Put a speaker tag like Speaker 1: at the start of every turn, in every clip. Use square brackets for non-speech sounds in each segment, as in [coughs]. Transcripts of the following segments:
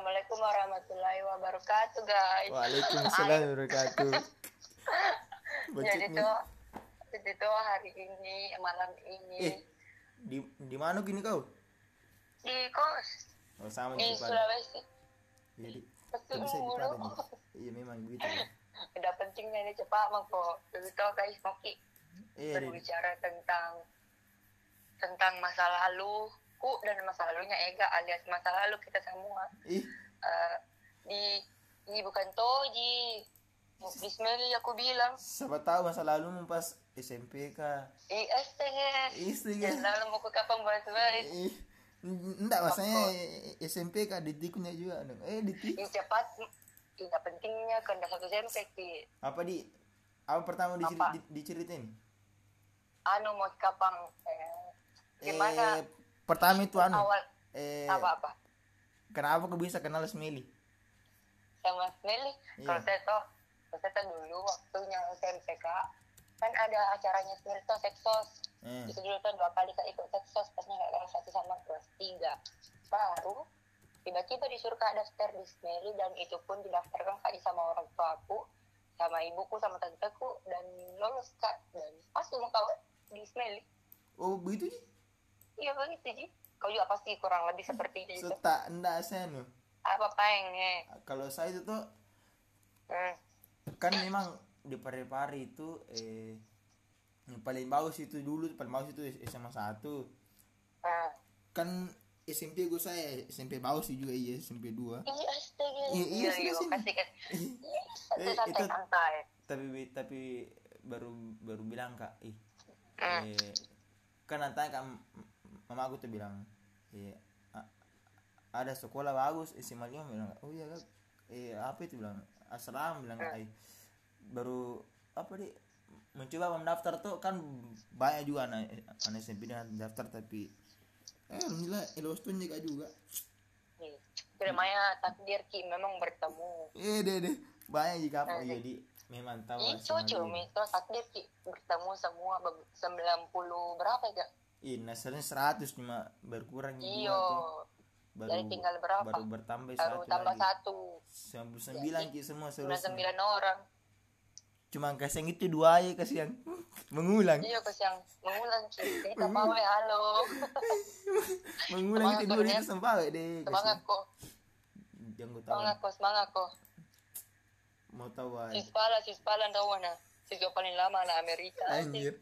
Speaker 1: Assalamualaikum warahmatullahi wabarakatuh guys.
Speaker 2: Waalaikumsalam wabarakatuh. [laughs]
Speaker 1: Jadi tuh, jadi tuh hari ini malam ini
Speaker 2: Eh, di di mana gini kau?
Speaker 1: di kos
Speaker 2: Oh, sama
Speaker 1: di. Sulawesi.
Speaker 2: Jadi,
Speaker 1: mulu.
Speaker 2: Ya? Iya memang begitu. ya. [laughs]
Speaker 1: Udah pentingnya ini cepat mangko. Jadi tuh guys Moki
Speaker 2: Iya, di-
Speaker 1: berbicara tentang tentang masa lalu ku dan masa lalunya Ega alias masa lalu kita semua.
Speaker 2: ih,
Speaker 1: Eh, di ini bukan toji. Bismillah aku bilang.
Speaker 2: siapa tahu masa lalu pas SMP kah?
Speaker 1: IS tengah.
Speaker 2: Istri
Speaker 1: Ya,
Speaker 2: kan?
Speaker 1: lalu mau ke kapan bahas-bahas.
Speaker 2: Ih, enggak maksudnya SMP kah ditikunya juga dong. Eh, ditik.
Speaker 1: Ini cepat. Tidak pentingnya kena satu SMP ki.
Speaker 2: Apa di apa pertama diceri,
Speaker 1: Apa?
Speaker 2: di, diceritain?
Speaker 1: Anu mau ke kapan? Eh, gimana
Speaker 2: Eh, pertama itu anu.
Speaker 1: awal
Speaker 2: Eh,
Speaker 1: apa-apa?
Speaker 2: kenapa kau bisa kenal Smiley?
Speaker 1: Sama Nelly.
Speaker 2: Iya.
Speaker 1: Kalau saya tuh, saya tuh dulu waktunya SMP. Kan ada acaranya Smiley tuh seksos.
Speaker 2: Eh,
Speaker 1: Itu dulu tuh dua kali kak ikut seksos. Pasnya kak kelas satu sama kelas tiga. Baru tiba-tiba disuruh kak daftar di Smiley dan itu pun didaftarkan kak sama orang tua aku sama ibuku sama tanteku dan lolos kak dan pas mau kau di Smiley
Speaker 2: oh begitu sih?
Speaker 1: Iya begitu ji kau juga pasti kurang lebih seperti itu.
Speaker 2: So, tak enggak saya nu.
Speaker 1: apa pengen
Speaker 2: Kalau saya itu tuh
Speaker 1: hmm.
Speaker 2: kan memang di pare-pare itu eh yang paling bagus itu dulu paling bagus itu SMA 1
Speaker 1: Hmm.
Speaker 2: kan SMP gue saya SMP bagus sih juga iya SMP 2
Speaker 1: iya astaga.
Speaker 2: Iya, iya,
Speaker 1: iya
Speaker 2: sini,
Speaker 1: iya kasih kan [laughs]
Speaker 2: Eh,
Speaker 1: santai
Speaker 2: itu-
Speaker 1: santai.
Speaker 2: tapi tapi baru baru bilang kak ih
Speaker 1: Hmm.
Speaker 2: eh, kan nanti kak mama aku tuh bilang eh, a- ada sekolah bagus SMA 5 bilang oh iya kak. Eh apa itu? Bilang asram bilang. "Ai, baru apa di mencoba mendaftar tuh kan banyak juga anak anak SMP yang daftar tapi eh alhamdulillah elos tuh juga juga.
Speaker 1: Iya. Namanya takdir ki memang bertemu.
Speaker 2: Eh deh deh banyak juga apa. Jadi memang tahu
Speaker 1: itu cuma itu takdir ki bertemu semua be- 90 berapa ya Kak?
Speaker 2: Ih, nasarnya 100 cuma berkurang tuh. Baru,
Speaker 1: Jadi tinggal berapa?
Speaker 2: Baru bertambah
Speaker 1: baru
Speaker 2: satu
Speaker 1: tambah
Speaker 2: lagi.
Speaker 1: satu
Speaker 2: 99 ki semua
Speaker 1: sembilan
Speaker 2: seharusnya.
Speaker 1: sembilan orang
Speaker 2: Cuma kasih yang itu dua aja kasih yang mengulang.
Speaker 1: iya kes yang mengulang ki [laughs] kita mau ya halo [laughs]
Speaker 2: mengulang itu dua itu sampai deh.
Speaker 1: semangat kok
Speaker 2: Yang gue tahu
Speaker 1: semangat kok semangat kok
Speaker 2: mau tahu aja.
Speaker 1: sispala sispala tahu mana siswa paling lama lah Amerika
Speaker 2: Anjir.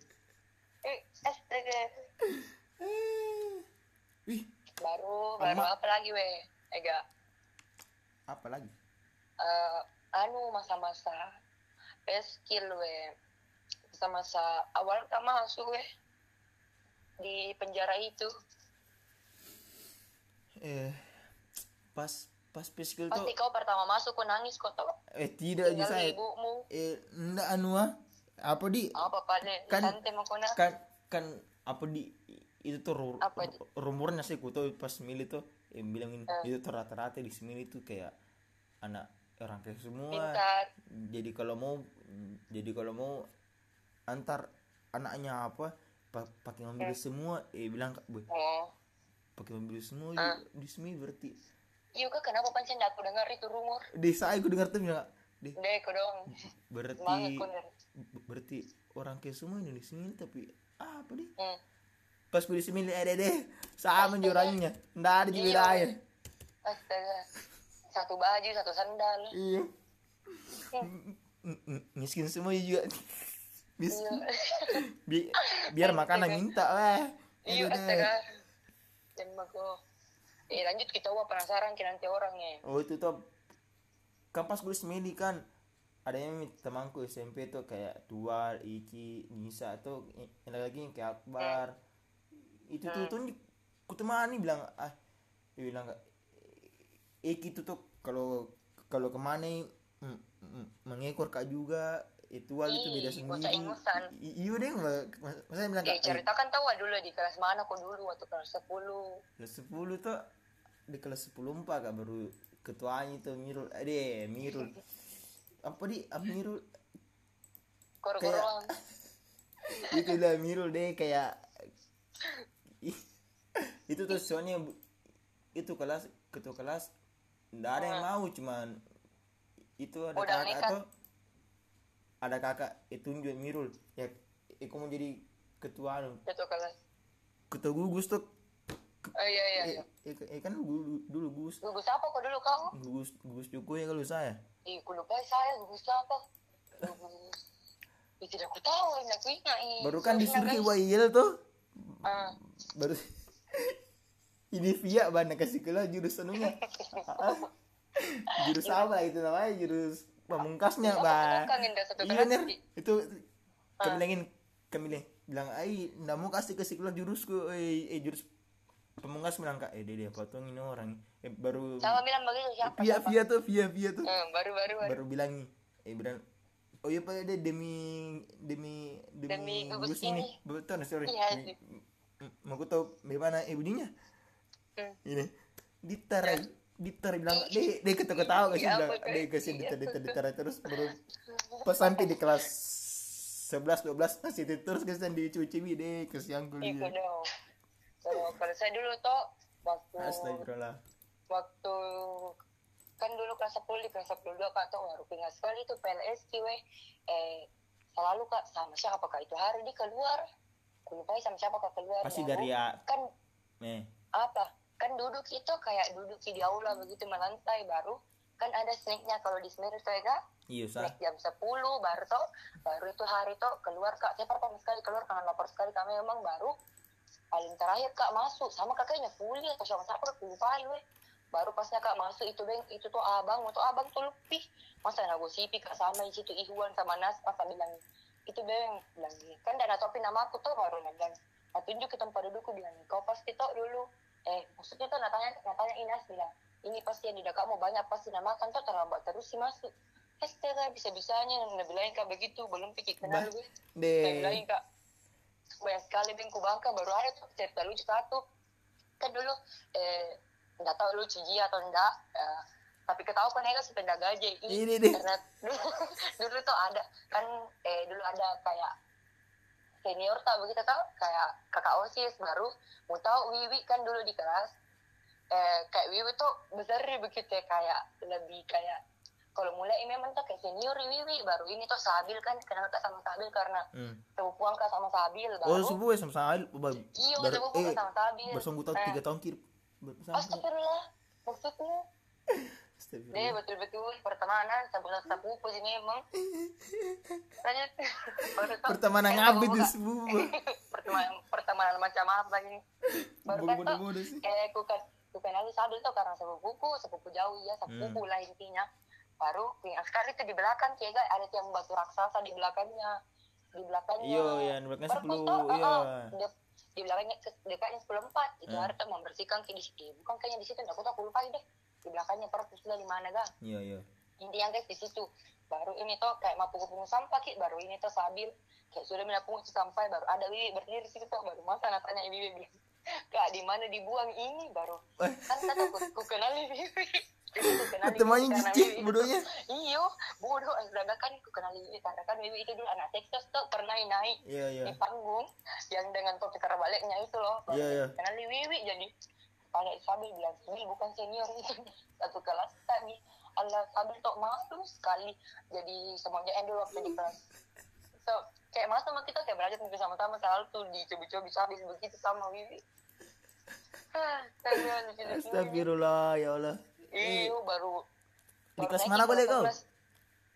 Speaker 1: eh astaga
Speaker 2: Eh. Wih,
Speaker 1: baru baru
Speaker 2: Ama-
Speaker 1: apa lagi weh Ega?
Speaker 2: Apa lagi?
Speaker 1: eh anu masa-masa best skill we masa-masa awal kita masuk we di penjara itu.
Speaker 2: Eh pas pas physical
Speaker 1: pasti
Speaker 2: tuh
Speaker 1: kau pertama masuk kau nangis kau tau
Speaker 2: eh tidak aja saya.
Speaker 1: ibumu.
Speaker 2: Eh enggak anu ah. Apa di?
Speaker 1: Apa pada
Speaker 2: Kan-
Speaker 1: nak?
Speaker 2: kan kan apa di itu tuh ru-
Speaker 1: Apa itu?
Speaker 2: rumornya sih ku tahu pas milih tuh yang bilang ini
Speaker 1: Eh.
Speaker 2: itu tuh rata-rata di sini itu kayak anak orang kayak semua.
Speaker 1: Pintar.
Speaker 2: Jadi kalau mau jadi kalau mau antar anaknya apa pa- pakai mobil semua eh bilang "Boy,
Speaker 1: oh
Speaker 2: pakai mobil semua
Speaker 1: Ah.
Speaker 2: di sini berarti.
Speaker 1: Iya kak kenapa pancen aku dengar itu rumor?
Speaker 2: Di saya aku dengar tuh bilang deh
Speaker 1: deh kau dong
Speaker 2: berarti berarti orang kayak semua ini di apa deh
Speaker 1: hmm.
Speaker 2: pas gue di ada deh sama jurangnya. Nggak ada
Speaker 1: Iya.
Speaker 2: bedanya
Speaker 1: astaga. Satu baju satu sandal.
Speaker 2: Iya. M- m- miskin semua juga. [laughs] Miskin.
Speaker 1: Iya.
Speaker 2: Bi- biar makanan minta lah.
Speaker 1: Iya
Speaker 2: deh.
Speaker 1: astaga. Dan kau eh lanjut kita wah penasaran nanti orangnya
Speaker 2: oh itu tuh kan pas gue semedi kan ada yang temanku SMP tuh kayak Tual, Iki, Nisa tuh yang lagi yang kayak Akbar. Itu tuh tuh ku temani bilang ah dia bilang Iki tuh tuh kalau kalau ke mana mm, mm, mengekor kak juga. Itu Tual itu beda sendiri. iya deh mas- masa bilang
Speaker 1: Eh,
Speaker 2: kak
Speaker 1: ceritakan tahu dulu di kelas mana kok dulu waktu kelas 10
Speaker 2: kelas 10 tuh di kelas 10 empat kak baru ketuanya tuh Mirul eh deh Mirul [laughs] apa di ah, Mirul
Speaker 1: Kor-koruang. [laughs]
Speaker 2: itu lah Mirul deh kayak [laughs] itu tuh soalnya itu kelas ketua kelas nggak ada yang mau cuman itu ada
Speaker 1: Udah
Speaker 2: kakak tuh ada kakak itu Mirul ya aku mau jadi ketua anu?
Speaker 1: Itu kelas.
Speaker 2: ketua gugus tuh
Speaker 1: Oh iya iya.
Speaker 2: eh,
Speaker 1: iya.
Speaker 2: eh, eh, kan dulu, dulu gugus
Speaker 1: Gugus apa kok dulu kamu?
Speaker 2: gugus gugus cukup ya kalau saya
Speaker 1: Ih, aku lupa saya gugus apa. Gugus. Tidak aku tahu, ini aku ingat. ih.
Speaker 2: baru kan disuruh. Wail tuh
Speaker 1: Ah,
Speaker 2: baru [laughs] ini via bana kasih kelas jurusannya [laughs] jurus apa itu namanya jurus pamungkasnya
Speaker 1: Apa
Speaker 2: bah iya ner itu kami bilangin kami bilang bilang ai ndak mau kasih kasih kelas jurusku eh, eh jurus pamungkas bilang kak eh dede potong ini orang eh baru
Speaker 1: sama bilang begitu siapa?
Speaker 2: via
Speaker 1: siapa?
Speaker 2: via tuh via via tuh
Speaker 1: Eh, baru baru baru.
Speaker 2: baru bilang eh bilang oh iya pak demi demi demi,
Speaker 1: Demi gugus
Speaker 2: ini
Speaker 1: ini.
Speaker 2: betul sorry
Speaker 1: Iya,
Speaker 2: mau aku tahu bagaimana ibunya
Speaker 1: Hmm.
Speaker 2: ini ditarai ditarai bilang deh deh ketawa ketawa kasih
Speaker 1: Iya,
Speaker 2: bilang deh kasih
Speaker 1: Iya,
Speaker 2: ditarai
Speaker 1: apa,
Speaker 2: ditarai terus baru pas sampai di kelas 11 12 masih itu terus kasih dicuci deh kasih yang
Speaker 1: Kalau saya dulu tuh waktu
Speaker 2: astagfirullah.
Speaker 1: waktu kan dulu kelas 10 di kelas 10 dua kak tuh baru pingat sekali tuh PLS weh. Eh selalu kak sama siapa kak? Itu hari di keluar. Lupa sama siapa kak keluar.
Speaker 2: Pasti dari ya.
Speaker 1: Kan
Speaker 2: eh.
Speaker 1: apa? Kan duduk itu kayak duduk di aula begitu melantai baru. Kan ada snacknya kalau di Semeru tuh ya kak?
Speaker 2: Iya
Speaker 1: snack jam 10 baru tuh baru itu hari tuh keluar kak. Saya pertama sekali keluar karena lapar sekali kami memang baru paling terakhir kak masuk. Sama kakaknya kuliah atau sama siapa aku lupa weh. Baru pasnya kak masuk itu beng. Itu tuh abang itu abang tuh lebih. Masa nak gosipi kak sama di situ Ihuan sama Nas pas bilang itu beng. Bilang kan dan topi nama aku tuh baru bilang nah, tunjuk ke tempat dudukku bilang kau pasti tuh dulu. Eh maksudnya tuh natanya natanya Inas bilang ini pasti yang di kamu banyak pasti nama makan tuh terlambat terus sih masuk. Astaga, bisa-bisanya. Nabi lain kak begitu. Belum pikir kenal gue. Nabi lain
Speaker 2: deh
Speaker 1: kak banyak sekali bengku bangka baru ada tuh cerita lucu satu kan dulu eh nggak tahu lucu dia atau enggak eh, tapi ketahu kan ya sepeda gaji
Speaker 2: Ini deh.
Speaker 1: karena dulu, [laughs] dulu tuh ada kan eh dulu ada kayak senior tak begitu tau kayak kakak osis baru mau tahu wiwi kan dulu di kelas. Eh kayak wiwi tuh besar begitu ya kayak lebih kayak kalau mulai memang tuh kayak senior wiwi baru ini tuh Sabil kan kenal kak sama Sabil? Karena
Speaker 2: hmm.
Speaker 1: sepupuan kak sama Sabil
Speaker 2: oh
Speaker 1: baru.
Speaker 2: subuh ya sama Sahil
Speaker 1: iya
Speaker 2: baru
Speaker 1: sepupu
Speaker 2: eh
Speaker 1: kak sama Sabil.
Speaker 2: bersungguh tahun tiga tahun kiri
Speaker 1: Astagfirullah maksudnya? Deh betul-betul pertemanan sebelah sepupu sih memang tau
Speaker 2: pertemanan
Speaker 1: sepupu,
Speaker 2: tuh
Speaker 1: Kak.
Speaker 2: subuh [laughs]
Speaker 1: pertemanan pertemanan macam apa ini? Baru kan tuh eh ku kan ku kenali Sabil tuh karena sepupuku sepupu jauh ya sepupu
Speaker 2: Hmm.
Speaker 1: lah intinya baru yang sekali tuh di belakang tiga ada yang batu raksasa di belakangnya. Di belakangnya.
Speaker 2: Iya ya belakang
Speaker 1: Baru
Speaker 2: sepuluh iya.
Speaker 1: Di- di belakangnya dekatnya sepuluh empat. Itu
Speaker 2: Hmm.
Speaker 1: hari tuh membersihkan kayak di situ. Bukan kayaknya di situ aku tuh aku lupa deh. Di belakangnya perpus di mana dah
Speaker 2: iya iya.
Speaker 1: Intinya guys di situ. Baru ini tuh kayak mau pungut sampah ki. Baru ini tuh sambil kayak sudah mina pungut sampah baru ada wiwi berdiri di situ tuh baru masa nak tanya wiwi bilang [laughs] kak di mana dibuang ini? Baru [laughs] kan kata aku, aku kenali wiwi Jadi aku kenali
Speaker 2: temannya
Speaker 1: itu-
Speaker 2: bodohnya.
Speaker 1: Iyo bodoh. Astaga kan aku kenali wiwi karena kan wiwi itu dulu anak Texas tuh pernah naik
Speaker 2: iya iya.
Speaker 1: di panggung yang dengan topi terbaliknya itu loh. Baru
Speaker 2: Iya, iya.
Speaker 1: kenali Wiwi jadi tanya Sabil bilang Sabil bukan senior. Itu [laughs] satu kelas tadi. Allah Sabil tuh malu sekali. Jadi semuanya endul waktu di kelas. So kayak masa sama kita kayak belajar mungkin sama-sama. Selalu tuh dicobi-cobi Sabil begitu sama Wiwi. Ah,
Speaker 2: astagfirullah ya Allah
Speaker 1: Iyo baru
Speaker 2: Di kelas mana boleh kau?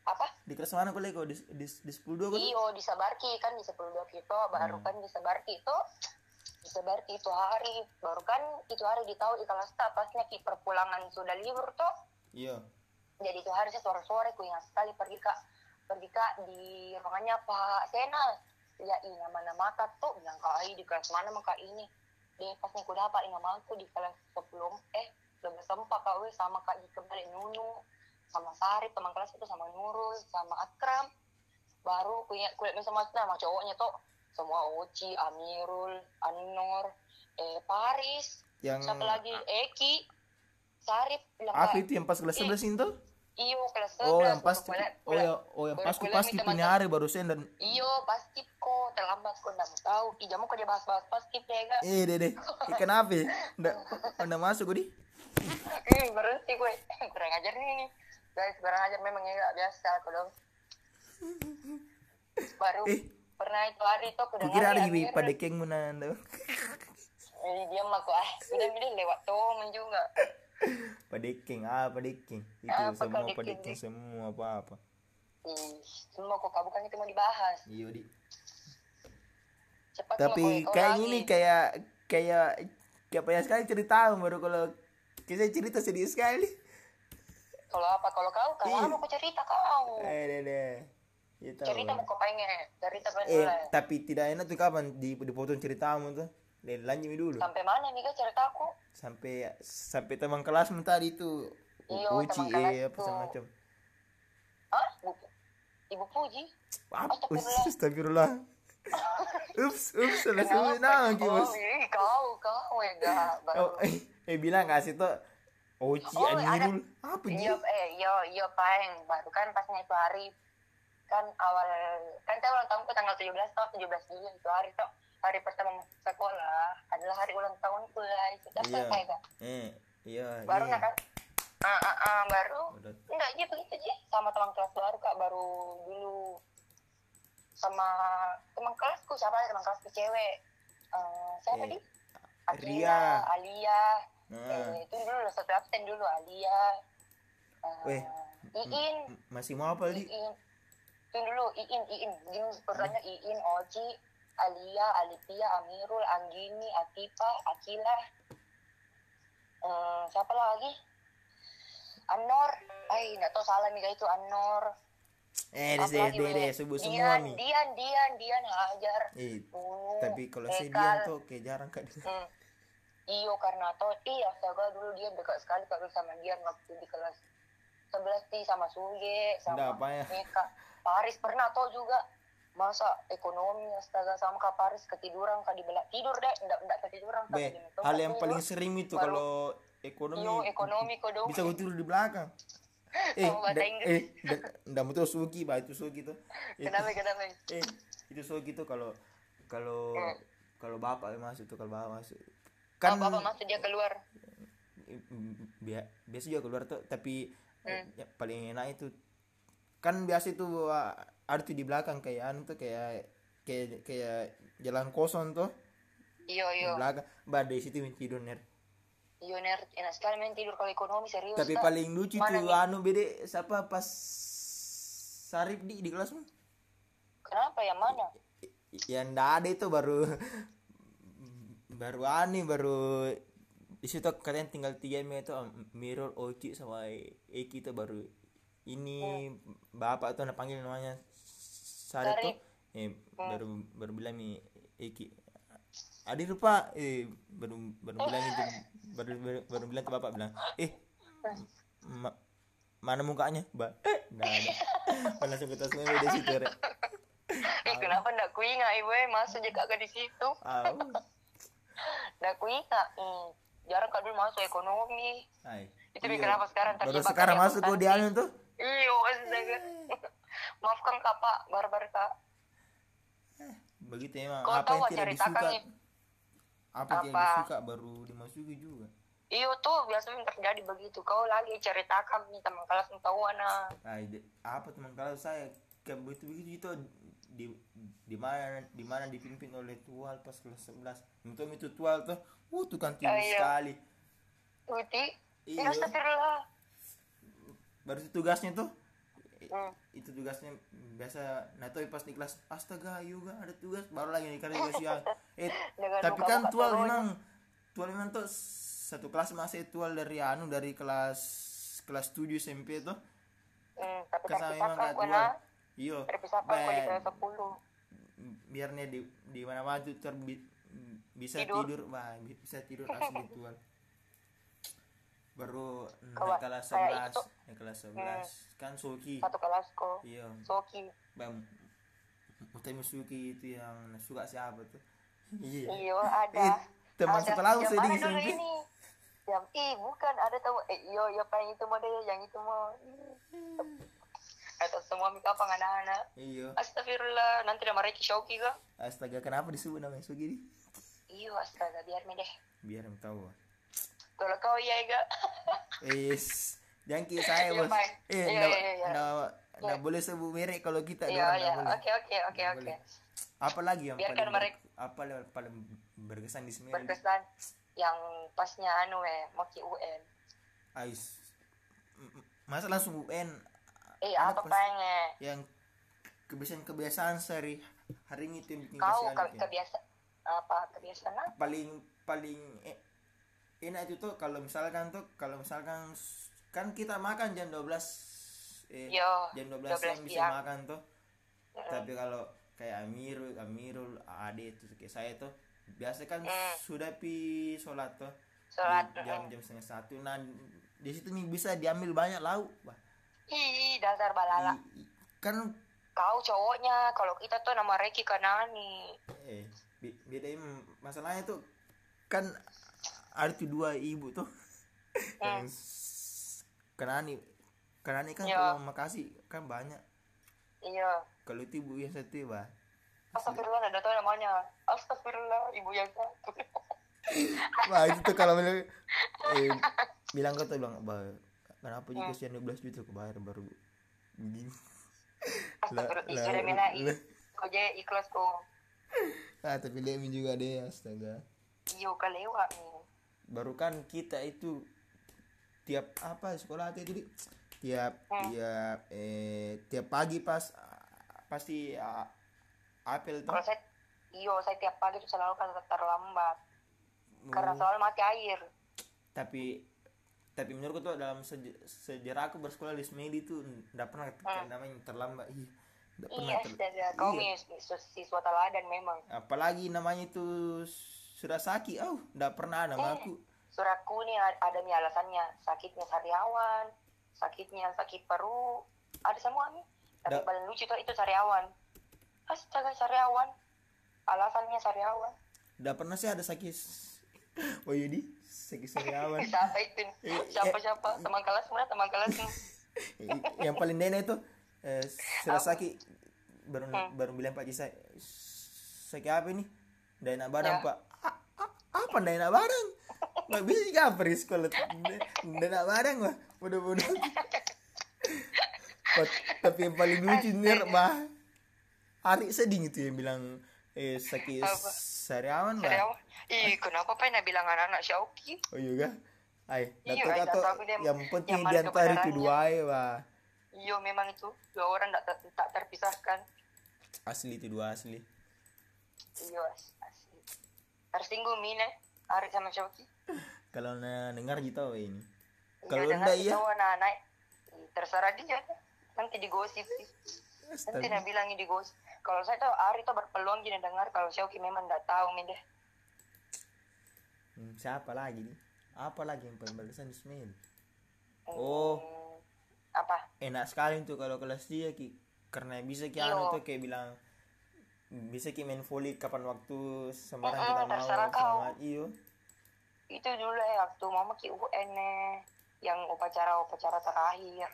Speaker 1: apa?
Speaker 2: Di kelas mana boleh kok di di di sepuluh dua kok
Speaker 1: Iyo di Sabarki kan di sepuluh dua kita baru
Speaker 2: Hmm.
Speaker 1: kan di Sabarki itu di Sabarki itu hari. Baru kan itu hari ditahu di kelas tak pasnya ki perpulangan sudah libur tuh.
Speaker 2: Iya.
Speaker 1: Jadi itu hari sore-sore ku ingat sekali pergi kak. Pergi kak di ruangannya Pak Senal ya ini nama mata tuh bilang kak di kelas mana maka ini? Deh pasnya ku dapat nama aku di kelas sebelum eh lebih sempat kak we sama kak di kembali Nunu sama Sari teman kelas itu sama Nurul sama Akram. Baru punya kulit sama sama cowoknya tuh semua Oci, Amirul, Anor, eh Paris,
Speaker 2: yang
Speaker 1: siapa lagi? Eki, Sarip,
Speaker 2: apa
Speaker 1: Kak,
Speaker 2: itu yang pas kelas 11 itu?
Speaker 1: Iyo kelas
Speaker 2: oh
Speaker 1: 11,
Speaker 2: yang pas
Speaker 1: baru kuliah-
Speaker 2: oh ya oh yang
Speaker 1: baru
Speaker 2: pas
Speaker 1: kuliah
Speaker 2: pas
Speaker 1: minta
Speaker 2: punya hari baru sen dan
Speaker 1: Iyo pasti kok terlambat kok nggak tahu. Ih jamu kok dia bahas-bahas pasti ya
Speaker 2: eh deh deh. Eh, kenapa ndak [laughs] ndak masuk gue di
Speaker 1: Ih, berhenti gue. [laughs] Kurang ajar nih. Guys, kurang ajar memang ya nggak biasa aku dong. Baru
Speaker 2: Eh.
Speaker 1: pernah itu hari itu aku dengar di
Speaker 2: gibi
Speaker 1: Amir.
Speaker 2: pada keng menanda
Speaker 1: Eh, diam aku ah. Udah udah lewat tomen juga.
Speaker 2: pada keng ah pada keng itu
Speaker 1: Apa
Speaker 2: semua keng semua apa apa
Speaker 1: Ih, semua kok bukan itu mau dibahas.
Speaker 2: iya di
Speaker 1: Cepat
Speaker 2: tapi kayak ini kayak kayak kayak banyak sekali cerita baru kalau kita cerita sedih sekali
Speaker 1: Kalau apa? Kalau kau, kalau
Speaker 2: Iya.
Speaker 1: mau aku cerita kau.
Speaker 2: eh deh deh ya
Speaker 1: Cerita mau kau pengen. Cerita pengen
Speaker 2: eh
Speaker 1: mulai.
Speaker 2: tapi tidak enak tuh kapan di dipotong ceritamu tuh dan lanjut dulu
Speaker 1: Sampai mana nih guys ceritaku?
Speaker 2: sampai sampai teman kelas tadi itu
Speaker 1: Iya,
Speaker 2: uci
Speaker 1: teman kelas
Speaker 2: eh apa
Speaker 1: tuh.
Speaker 2: semacam
Speaker 1: Hah? Bu, Ibu Puji?
Speaker 2: apa
Speaker 1: Astagfirullah. [laughs]
Speaker 2: ups ups salah sebut nama
Speaker 1: kau, kau ya gak.
Speaker 2: oh eh, bilang kasih tuh Oci
Speaker 1: Oh, ada-
Speaker 2: Anirul apa sih
Speaker 1: Iya, eh, iya, iya, Peng. Baru kan pasnya itu hari, kan awal, kan saya ulang tahunku tanggal 17 tahun, 17 Juli itu hari tuh. Hari pertama masuk sekolah adalah hari ulang tahunku lah. Itu dah
Speaker 2: Iya.
Speaker 1: selesai kan.
Speaker 2: eh iya
Speaker 1: Baru
Speaker 2: iya
Speaker 1: kan. Ah, ah, ah, baru.
Speaker 2: Udah.
Speaker 1: Enggak, gitu, gitu, Ji. Sama teman kelas baru, Kak. Baru dulu sama teman kelasku. Siapa ya teman kelasku cewek? Eh, siapa
Speaker 2: Eh,
Speaker 1: di?
Speaker 2: Ria.
Speaker 1: Alia.
Speaker 2: Nah
Speaker 1: Eh, itu dulu satu absen dulu Alia. Eh,
Speaker 2: Weh,
Speaker 1: Iin.
Speaker 2: Masih mau apa di
Speaker 1: Iin. Itu dulu Iin, Iin. Ini perusahaannya Iin, Oji, Alia, Alipia, Amirul, Anggini, Atifa, Akila. Eh, siapa lagi? Anor. Ay, nggak tahu salah nih itu Anor.
Speaker 2: eh deh deh deh deh sebut semua
Speaker 1: Dian,
Speaker 2: nih
Speaker 1: Dian, Dian, Dian Hajar.
Speaker 2: eh tapi kalau saya
Speaker 1: Ekal.
Speaker 2: diam tuh kayak jarang kak
Speaker 1: Hmm. Iyo karena toh iya astaga dulu dia dekat sekali kalau sama dia waktu di kelas 11 sih sama Suye sama
Speaker 2: Nggak, apa ya?
Speaker 1: Meka. Paris pernah toh juga. Masa ekonomi astaga sama Kak Paris ketiduran kak dibelak tidur deh enggak enggak ketiduran Kak,
Speaker 2: Be,
Speaker 1: di meja
Speaker 2: hal yang
Speaker 1: tidur.
Speaker 2: paling sering itu
Speaker 1: Baru-
Speaker 2: kalau ekonomi.
Speaker 1: Iyo ekonomi kok dong
Speaker 2: bisa gue tidur di belakang. [laughs] Eh da- eh da- ndak mau tuh Sugi bah itu Sugi tuh. Eh,
Speaker 1: kenapa kenapa?
Speaker 2: eh itu Sugi tuh kalau kalau
Speaker 1: Hmm.
Speaker 2: kalau bapak masuk tuh kalau bapak masuk
Speaker 1: kan
Speaker 2: kan
Speaker 1: bapak masuk dia keluar.
Speaker 2: Bia- biasa juga keluar tuh tapi eh,
Speaker 1: Hmm.
Speaker 2: ya, paling enak itu. Kan biasa itu ada tuh di belakang kayak anu tuh kayak kayak kayak jalan kosong tuh.
Speaker 1: Iyo
Speaker 2: di
Speaker 1: iyo
Speaker 2: belakang bah di situ tidur ner.
Speaker 1: Iyo nerd enak sekali main tidur kalau ekonomi serius.
Speaker 2: Tapi
Speaker 1: Kak.
Speaker 2: paling lucu
Speaker 1: Mana
Speaker 2: tuh
Speaker 1: nih?
Speaker 2: anu bede siapa pas Sarip di di kelasmu
Speaker 1: kenapa yang mana?
Speaker 2: Yang ndak ada itu baru [laughs] baru aneh baru di situ katanya tinggal tiga menit itu Mirror Oci sama Eki itu baru ini bapak tuh panggil namanya Sarip tuh eh, baru baru bilang nih Eki Adi lupa eh baru baru bilang itu baru baru, baru bilang tuh bapak bilang eh ma- mana mukanya? Mbak eh nggak ada. Langsung kita semua di situ [laughs]
Speaker 1: eh kenapa ndak kuingat ibu eh masuk juga ke di situ
Speaker 2: Ah,
Speaker 1: ndak kuingat hmm. jarang kak dulu masuk ekonomi.
Speaker 2: Hai.
Speaker 1: Itu dia
Speaker 2: Iya.
Speaker 1: kenapa sekarang?
Speaker 2: Baru
Speaker 1: terjebak
Speaker 2: sekarang
Speaker 1: di
Speaker 2: masuk kok di anu tuh.
Speaker 1: Iyo astaga maafkan kak pak. Barbar kak.
Speaker 2: Begitu emang
Speaker 1: Kau
Speaker 2: apa
Speaker 1: tahu
Speaker 2: yang tidak disuka?
Speaker 1: nih.
Speaker 2: apa yang
Speaker 1: Apa?
Speaker 2: disuka baru dimasuki juga.
Speaker 1: Iyo tuh biasanya terjadi begitu. Kau lagi ceritakan nih teman kelas tahu nah
Speaker 2: nah, apa teman kalau saya? Kayak begitu begitu itu di di mana di mana dipimpin oleh tual pas kelas 11 untuk itu tual tuh uh tuh kan tinggi
Speaker 1: Oh, iya.
Speaker 2: sekali.
Speaker 1: Uti
Speaker 2: Iya.
Speaker 1: iya astagfirullah
Speaker 2: baru itu tugasnya tuh?
Speaker 1: Hmm.
Speaker 2: itu tugasnya biasa. Nah tapi pas di kelas astaga yoga ada tugas. Baru lagi dikasih tugas ya eh
Speaker 1: Dengan
Speaker 2: tapi kan tual memang tual memang tuh satu kelas masih tual dari anu dari kelas kelas 7 SMP tuh.
Speaker 1: Hmm. tapi terpisahkan kau
Speaker 2: tual
Speaker 1: nah
Speaker 2: iyo
Speaker 1: terpisahkan di kelas 10
Speaker 2: biarnya di di mana mana tuh bisa
Speaker 1: Tidur.
Speaker 2: tidur, wah bi- bisa tidur [laughs] asli tual baru naik kelas
Speaker 1: kayak
Speaker 2: 11
Speaker 1: itu.
Speaker 2: naik kelas 11 kan Soki
Speaker 1: satu kelas kok.
Speaker 2: Iya.
Speaker 1: Soki
Speaker 2: bang Utami Suki itu yang suka siapa tuh? [laughs] Iya.
Speaker 1: Iyo ada. [laughs]
Speaker 2: Eh,
Speaker 1: Ada.
Speaker 2: di
Speaker 1: mana dulu
Speaker 2: SMP
Speaker 1: ini? Yang ih bukan ada tahu eh iyo iyo apa yang itu mau deh yang itu mau atau semua mika apa anak-anak
Speaker 2: iya.
Speaker 1: Astagfirullah nanti ada mereka Shoki kah
Speaker 2: astaga kenapa disebut namanya ini?
Speaker 1: Iyo astaga biar me deh.
Speaker 2: Biar em tahu
Speaker 1: kalau kau iya enggak
Speaker 2: Is, jangan kira [laughs] saya
Speaker 1: Iya,
Speaker 2: bos. Eh,
Speaker 1: Iya, iya, iya.
Speaker 2: nggak- nggak boleh sebut merek kalau kita
Speaker 1: iya iya. oke oke oke oke.
Speaker 2: Apa lagi yang
Speaker 1: Biarkan
Speaker 2: paling
Speaker 1: mereka-
Speaker 2: apa yang paling berkesan di Semeru?
Speaker 1: berkesan yang pasnya anu eh mau ke UN
Speaker 2: Ais. Masa langsung UN?
Speaker 1: Eh apa pengen
Speaker 2: Yang kebiasaan-kebiasaan sehari hari ini itu yang
Speaker 1: kau ke,
Speaker 2: gitu.
Speaker 1: kebiasa apa kebiasaan apa
Speaker 2: paling paling eh, enak itu tuh kalau misalkan tuh kalau misalkan kan kita makan jam 12 eh,
Speaker 1: Yo,
Speaker 2: jam 12 siang
Speaker 1: 12
Speaker 2: bisa
Speaker 1: siang.
Speaker 2: makan tuh
Speaker 1: Mm-mm.
Speaker 2: tapi kalau kayak Amirul Amirul Ade itu kayak saya tuh biasa kan
Speaker 1: Mm.
Speaker 2: sudah pi sholat tuh
Speaker 1: sholat
Speaker 2: di jam
Speaker 1: mm.
Speaker 2: jam setengah satu nah di situ nih bisa diambil banyak lauk bah
Speaker 1: ih dasar balala.
Speaker 2: I- kan
Speaker 1: kau cowoknya kalau kita tuh nama Reki Kanani
Speaker 2: eh be- bedain masalahnya tuh kan ada tuh dua ibu tuh. Yang s- kenani kenani kan
Speaker 1: Ya.
Speaker 2: kalau makasih kan banyak.
Speaker 1: Iya.
Speaker 2: Kalau itu ibu yang satu bah
Speaker 1: Astagfirullah ada tuh namanya. Astagfirullah ibu yang satu. [laughs]
Speaker 2: Wah itu tuh kalau bilang eh, bilang kata bilang bah kenapa juga sih 12 juta kebayar baru begini? Lah
Speaker 1: Astagfirullah kau je ikhlas kau
Speaker 2: ah tapi Demi juga deh astaga.
Speaker 1: Iyo kalewa nih
Speaker 2: baru kan kita itu tiap apa sekolah itu jadi tiap
Speaker 1: Hmm.
Speaker 2: tiap eh tiap pagi pas pasti ah, apel tuh
Speaker 1: kalau saya iyo saya tiap pagi tuh selalu kan terlambat. Karena
Speaker 2: Oh,
Speaker 1: selalu mati air.
Speaker 2: Tapi tapi menurutku tuh dalam seja- sejarah aku bersekolah di Smedi tuh nggak pernah
Speaker 1: Hmm.
Speaker 2: namanya terlambat iya nggak pernah
Speaker 1: iya
Speaker 2: ter-
Speaker 1: astaga kau
Speaker 2: iya.
Speaker 1: siswa teladan memang
Speaker 2: apalagi namanya itu Surasaki oh nggak pernah nama
Speaker 1: Eh.
Speaker 2: aku
Speaker 1: suratku nih ad- ada nih alasannya sakitnya sariawan sakitnya sakit perut ada semua nih tapi
Speaker 2: Da-
Speaker 1: paling lucu tuh itu sariawan astaga sariawan alasannya sariawan
Speaker 2: nggak pernah sih ada sakit [laughs] oh Yudi sakit sariawan
Speaker 1: siapa itu? [laughs]
Speaker 2: Eh,
Speaker 1: siapa siapa teman kelas mana? Teman kelas nih [laughs]
Speaker 2: yang paling dena itu eh, Surasaki baru
Speaker 1: Hmm.
Speaker 2: baru bilang Pak Cisa sakit apa ini? Dana
Speaker 1: Ya.
Speaker 2: Pak. "A- a- apa dana badan nggak bisa juga apa di sekolah dana badan mah bodoh-bodoh. Tapi yang paling lucu nih bah Ari sedih itu yang bilang eh sakit
Speaker 1: Apa?
Speaker 2: sariawan lah
Speaker 1: ih kenapa pengen bilang anak-anak Syauki
Speaker 2: oh iya kah? Ay,
Speaker 1: Iya,
Speaker 2: atau
Speaker 1: datuk dia-
Speaker 2: yang penting
Speaker 1: yang
Speaker 2: di antara itu dua ya, bah.
Speaker 1: iyo memang itu. Dua orang tak, tak, terpisahkan.
Speaker 2: Asli itu dua asli.
Speaker 1: iyo as- asli. Tersinggung Mine Ari sama Syauki
Speaker 2: Kalau na dengar gitu ini.
Speaker 1: Iya,
Speaker 2: Kalau enggak iya,
Speaker 1: anak-anak Ih, terserah dia. Nanti digosip sih. Nanti nak bilang digosip. Kalau saya tahu Ari tuh berpeluang gini dengar kalau Syauki memang nggak tahu deh
Speaker 2: Hmm, siapa lagi nih? Apa lagi yang paling berkesan di? Oh.
Speaker 1: Hmm, apa
Speaker 2: Enak sekali tuh kalau kelas dia ki karena bisa ki anu tuh kayak bilang bisa ki main volley kapan waktu sembarang
Speaker 1: Mm-mm,
Speaker 2: kita mau semangat iyo
Speaker 1: itu dulu ya waktu mama ki UN yang upacara-upacara terakhir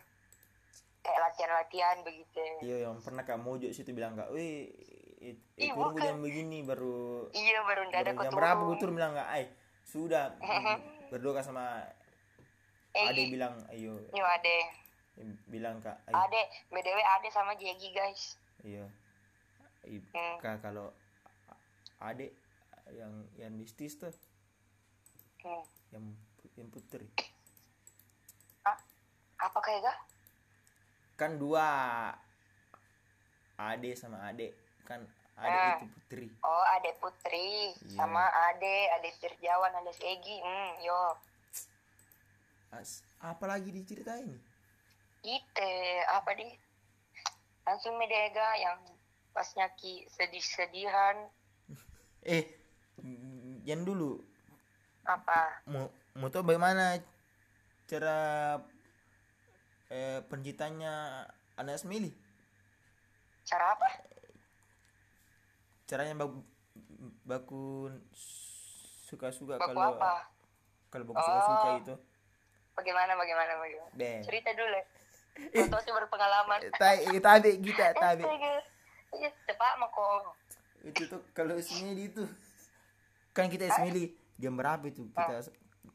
Speaker 1: kayak latihan-latihan begitu
Speaker 2: iyo yang pernah kak Mojo situ bilang kak wih it-
Speaker 1: Ih,
Speaker 2: kurung
Speaker 1: bukan.
Speaker 2: begini baru
Speaker 1: iya baru ndak ada
Speaker 2: jam
Speaker 1: keturun
Speaker 2: berapa gue bilang kak ay sudah. Berdoa sama
Speaker 1: Eh,
Speaker 2: ade bilang ayo.
Speaker 1: Yo ade.
Speaker 2: Bilang kak ay
Speaker 1: ade btw ade sama Jegi guys.
Speaker 2: Iya.
Speaker 1: Hmm.
Speaker 2: kak kalau adik yang yang mistis tuh.
Speaker 1: Hmm.
Speaker 2: yang yang putri.
Speaker 1: Ah, apa kayak gak
Speaker 2: kan dua. Ade sama ade. Kan ade
Speaker 1: Ah.
Speaker 2: itu putri.
Speaker 1: oh ade Putri
Speaker 2: Iya.
Speaker 1: sama ade ade Tirjawan ade Egi hmm yo.
Speaker 2: As, apa lagi diceritain?
Speaker 1: Ite apa di? Langsung medega yang pas nyaki sedih-sedihan. [laughs]
Speaker 2: Eh yang dulu.
Speaker 1: Apa?
Speaker 2: Mau mau tahu bagaimana cara eh, anak Smiley
Speaker 1: cara apa
Speaker 2: caranya baku baku suka-suka
Speaker 1: baku
Speaker 2: kalau
Speaker 1: apa?
Speaker 2: kalau baku suka-suka
Speaker 1: Oh.
Speaker 2: itu.
Speaker 1: Bagaimana bagaimana bagaimana?
Speaker 2: Deh.
Speaker 1: Cerita dulu. [laughs] Foto sih berpengalaman.
Speaker 2: Tabi tabi kita [laughs] tabi
Speaker 1: Astaga. Iya, cepat mah kok
Speaker 2: itu tuh kalau Smiley itu kan kita Smiley jam berapa itu? Kita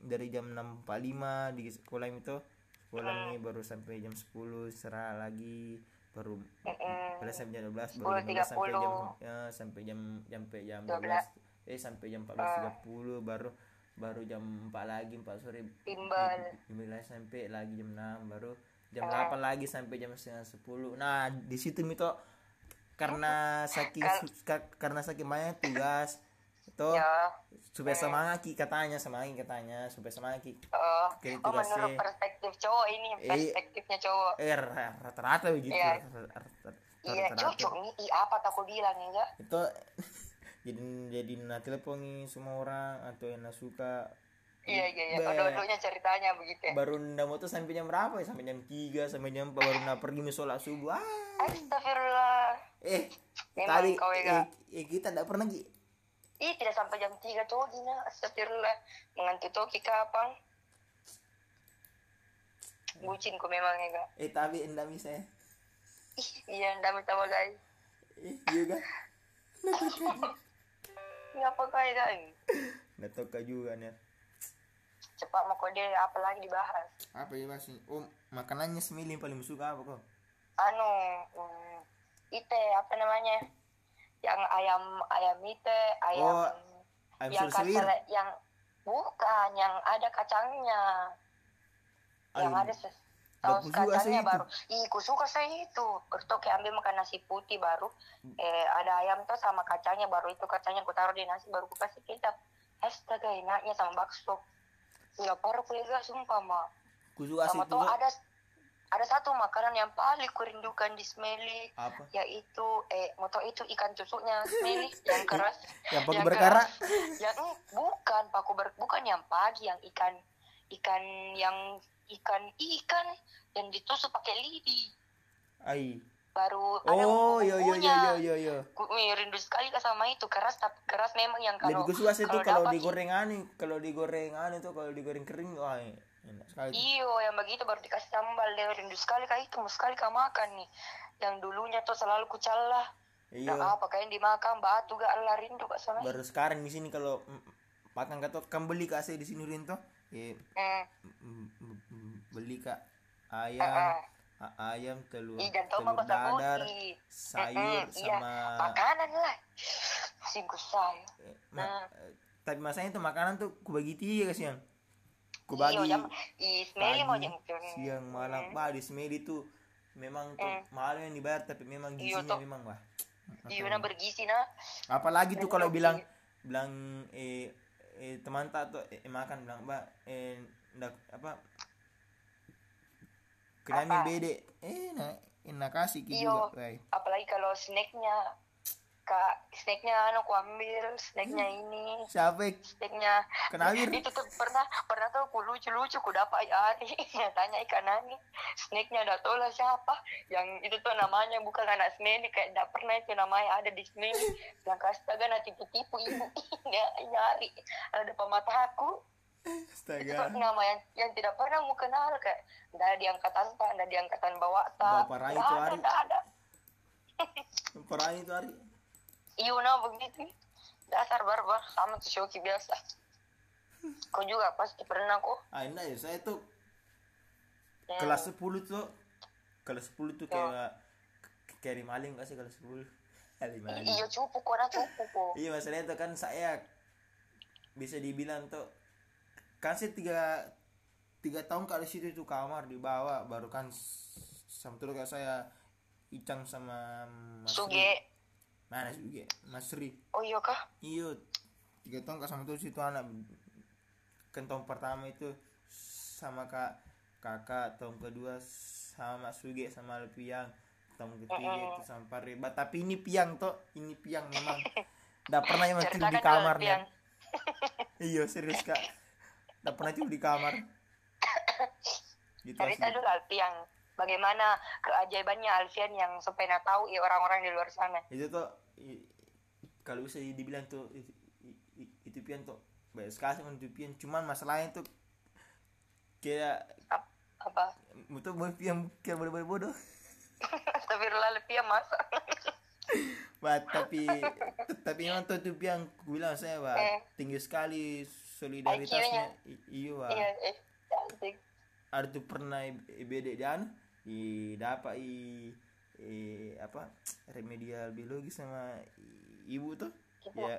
Speaker 2: dari jam 6.45 di sekolah itu. Sekolah ini baru sampai jam 10 serah lagi baru. Belas sampai jam 12 baru jam 12 sampai
Speaker 1: 10.30.
Speaker 2: jam ya, sampai jam sampai jam
Speaker 1: 12.
Speaker 2: 12 eh sampai jam 14.30 baru baru jam 4 lagi 4 sore
Speaker 1: Timbal.
Speaker 2: Bimbel sampai lagi jam 6 baru jam
Speaker 1: Ah.
Speaker 2: 8 lagi sampai jam setengah 10 nah di situ mito karena ka- karena saking banyak tugas itu
Speaker 1: Ya.
Speaker 2: supaya semangat Ki, katanya semangat katanya supaya semangat Ki.
Speaker 1: Oh, oh menurut perspektif cowok ini
Speaker 2: Eh,
Speaker 1: perspektifnya cowok.
Speaker 2: eh ra- rata-rata begitu
Speaker 1: Iya.
Speaker 2: rata-
Speaker 1: Iya,
Speaker 2: rata-rata.
Speaker 1: cocok nih. Ih, apa tak aku bilang enggak?
Speaker 2: itu [laughs] jadi jadi na teleponi semua orang atau yang suka
Speaker 1: Iya, iya, iya. Dulu-dulunya ceritanya begitu ya.
Speaker 2: baru ndak mau tuh sampai jam berapa ya sampai jam 3 sampai jam 4 baru na pergi sholat subuh ah
Speaker 1: Astagfirullah.
Speaker 2: eh
Speaker 1: Memang
Speaker 2: tadi
Speaker 1: kau
Speaker 2: eh,
Speaker 1: ya,
Speaker 2: eh, kita ndak pernah.
Speaker 1: Ih, tidak sampai jam 3 tuh Dina. Astagfirullah. Mengantuk toki kapan? Bucin ku memang ya, enggak.
Speaker 2: eh tapi ndak bisa ya
Speaker 1: Ih, iya, ndak minta guys. [laughs]
Speaker 2: eh juga
Speaker 1: Ngapa kaya kan?
Speaker 2: ndak tahu kah juga nih
Speaker 1: Cepat mau kode apa lagi dibahas?
Speaker 2: apa ya mas oh makanannya semili yang paling suka apa kok
Speaker 1: Anu, hmm, ite apa namanya? Yang ayam ayam ite, ayam
Speaker 2: Oh, ayam
Speaker 1: yang kacang yang bukan yang ada kacangnya. Yang
Speaker 2: Ayam.
Speaker 1: ada saus kacangnya baru. Ih, ku suka saya itu. Kerto kayak ambil makan nasi putih baru. Eh, ada ayam tuh sama kacangnya baru itu kacangnya ku taruh di nasi baru ku kasih kecap. Astaga enaknya sama bakso. Gila parah kuliah sumpah mak.
Speaker 2: ku suka sih
Speaker 1: Sama tuh ada ada satu makanan yang paling kurindukan di Smelly
Speaker 2: apa?
Speaker 1: yaitu eh moto itu ikan tusuknya Smelly [laughs] yang keras
Speaker 2: yang pakai
Speaker 1: yang
Speaker 2: berkara?
Speaker 1: keras. yang eh, bukan paku ber bukan yang pagi yang ikan ikan yang ikan ikan yang ditusuk pakai lidi.
Speaker 2: Ai.
Speaker 1: Baru ada
Speaker 2: oh yo yo yo yo yo yo.
Speaker 1: Ku- wih, rindu sekali sama itu. Keras tapi keras memang yang
Speaker 2: lebih
Speaker 1: kalau
Speaker 2: suka sih itu kalau digoreng aneh kalau digoreng aneh tuh kalau digoreng kering wah enak sekali tuh.
Speaker 1: Iyo, yang begitu baru dikasih sambal deh rindu sekali kak itu sekali kak makan nih yang dulunya tuh selalu kucalah
Speaker 2: iya
Speaker 1: Nah, apa kayak dimakan batu gak lah rindu kak sama
Speaker 2: baru sekarang di sini kalau makan kata kan beli kasih di sini rinto eh
Speaker 1: hmm.
Speaker 2: mm, beli kak ayam
Speaker 1: ah.
Speaker 2: a- ayam telur
Speaker 1: Ih, tahu
Speaker 2: telur dadar
Speaker 1: putih.
Speaker 2: sayur
Speaker 1: iya.
Speaker 2: sama
Speaker 1: makanan lah singgung saya
Speaker 2: eh, ma-
Speaker 1: Ah.
Speaker 2: eh, tapi masanya itu makanan tuh ku bagi tiga kasihan ku bagi pagi, siang malam. Bah di semedi tuh memang tuh
Speaker 1: Hmm.
Speaker 2: mahal yang dibayar tapi memang
Speaker 1: Iya,
Speaker 2: gizinya memang wah
Speaker 1: iyo nah bergizi nah
Speaker 2: apalagi tuh kalau bilang bilang eh, eh teman tak tuh eh, makan bilang mbak eh ndak apa? Kenapa
Speaker 1: Apa?
Speaker 2: bede eh nah enak kasih
Speaker 1: Iyo.
Speaker 2: juga Wai.
Speaker 1: apalagi kalau snacknya kak snacknya anu ku ambil snacknya ini.
Speaker 2: Siapa
Speaker 1: snacknya
Speaker 2: Kenawir.
Speaker 1: itu tuh pernah pernah tuh aku lucu lucu ku dapat hari [laughs] tanya ikan nani snacknya udah tahu lah siapa? Yang itu tuh namanya bukan anak smelly kayak tidak pernah itu namanya ada di smelly yang astaga nanti tipu tipu ibu. [laughs] Ya nyari ada depan mata aku. Itu
Speaker 2: astaga.
Speaker 1: tuh nama yang yang tidak pernah mau kenal kayak tidak ada di angkatan pak tidak di angkatan bawah tak
Speaker 2: Bapak Rai itu
Speaker 1: ada
Speaker 2: hari.
Speaker 1: ada.
Speaker 2: Perang itu hari
Speaker 1: iya nah begitu. Dasar barbar sama tuh Shoki biasa. Kau juga pasti pernah kok.
Speaker 2: Ah enggak ya saya tuh
Speaker 1: Hmm.
Speaker 2: kelas 10 tuh. Kelas 10 tuh kayak kayak maling gak sih kelas 10 kali maling
Speaker 1: iya cupu kok nah cupu kok.
Speaker 2: Iya masalahnya itu kan saya bisa dibilang tuh kan saya tiga tiga tahun kalau situ itu kamar di bawah baru kan sama tuh kayak saya Icang sama Mas
Speaker 1: suge
Speaker 2: mana Suge Mas Ri
Speaker 1: oh iya kah?
Speaker 2: Iya. Tiga tahun kak sama tuh situ anak tahun pertama itu sama kak kakak tahun kedua sama Mas Suge sama Alpiang tahun ketiga itu sama Pariba tapi ini piang toh. Ini piang memang [laughs] Nggak pernah yang tidur di kamar nih
Speaker 1: Piang.
Speaker 2: iya serius kak. Nggak pernah tidur di kamar. [coughs] Gitu
Speaker 1: cerita dulu Alfian bagaimana keajaibannya Alfian yang supaya tahu ya orang-orang di luar sana?
Speaker 2: Itu tuh kalau bisa dibilang tuh itu, itu pian tuh baik sekali sama itu pian. Cuman masalahnya tuh kayak
Speaker 1: Ap- apa?
Speaker 2: Itu mau pian kayak boleh boleh bodoh.
Speaker 1: Astagfirullah Alfian masa [laughs]
Speaker 2: Bah, tapi tapi memang tuh itu pian bilang saya bah
Speaker 1: Eh.
Speaker 2: tinggi sekali solidaritasnya. Iya Wak.
Speaker 1: iya eh
Speaker 2: ada tuh pernah bede dan i dapat i, i apa remedial biologi sama i- ibu tuh?
Speaker 1: Ibu.
Speaker 2: ya.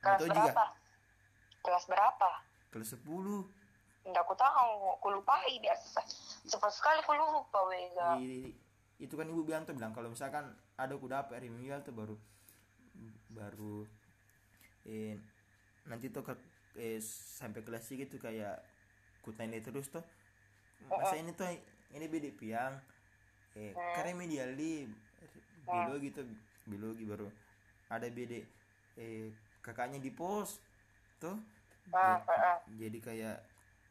Speaker 2: nggak
Speaker 1: kelas
Speaker 2: tahu juga.
Speaker 1: berapa? Kelas berapa?
Speaker 2: Kelas 10
Speaker 1: Nggak aku tahu, aku lupai biasa. Cepat sekali aku lupa, Wega.
Speaker 2: I- itu kan ibu bilang tuh bilang kalau misalkan ada aku dapat remedial tuh baru baru eh, nanti tuh ke eh, sampai kelas tuh kayak kutanya terus tuh masa ini tuh ini beda piang. Eh kan remedial di biologi tuh biologi baru ada beda eh kakaknya di pos tuh.
Speaker 1: Ah, ah, ah.
Speaker 2: jadi kayak